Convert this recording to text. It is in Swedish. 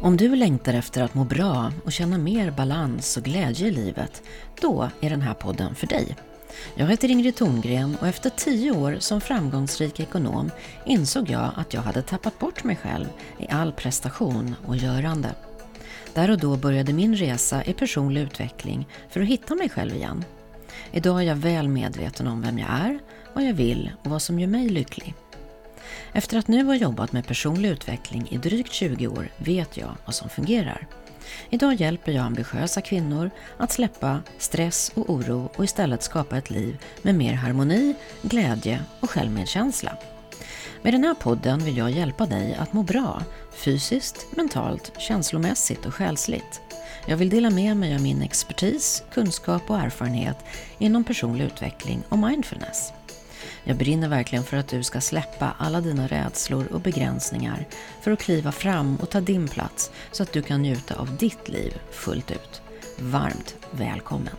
Om du längtar efter att må bra och känna mer balans och glädje i livet, då är den här podden för dig. Jag heter Ingrid Thorngren och efter tio år som framgångsrik ekonom insåg jag att jag hade tappat bort mig själv i all prestation och görande. Där och då började min resa i personlig utveckling för att hitta mig själv igen. Idag är jag väl medveten om vem jag är, vad jag vill och vad som gör mig lycklig. Efter att nu ha jobbat med personlig utveckling i drygt 20 år vet jag vad som fungerar. Idag hjälper jag ambitiösa kvinnor att släppa stress och oro och istället skapa ett liv med mer harmoni, glädje och självmedkänsla. Med den här podden vill jag hjälpa dig att må bra, fysiskt, mentalt, känslomässigt och själsligt. Jag vill dela med mig av min expertis, kunskap och erfarenhet inom personlig utveckling och mindfulness. Jag brinner verkligen för att du ska släppa alla dina rädslor och begränsningar för att kliva fram och ta din plats så att du kan njuta av ditt liv fullt ut. Varmt välkommen!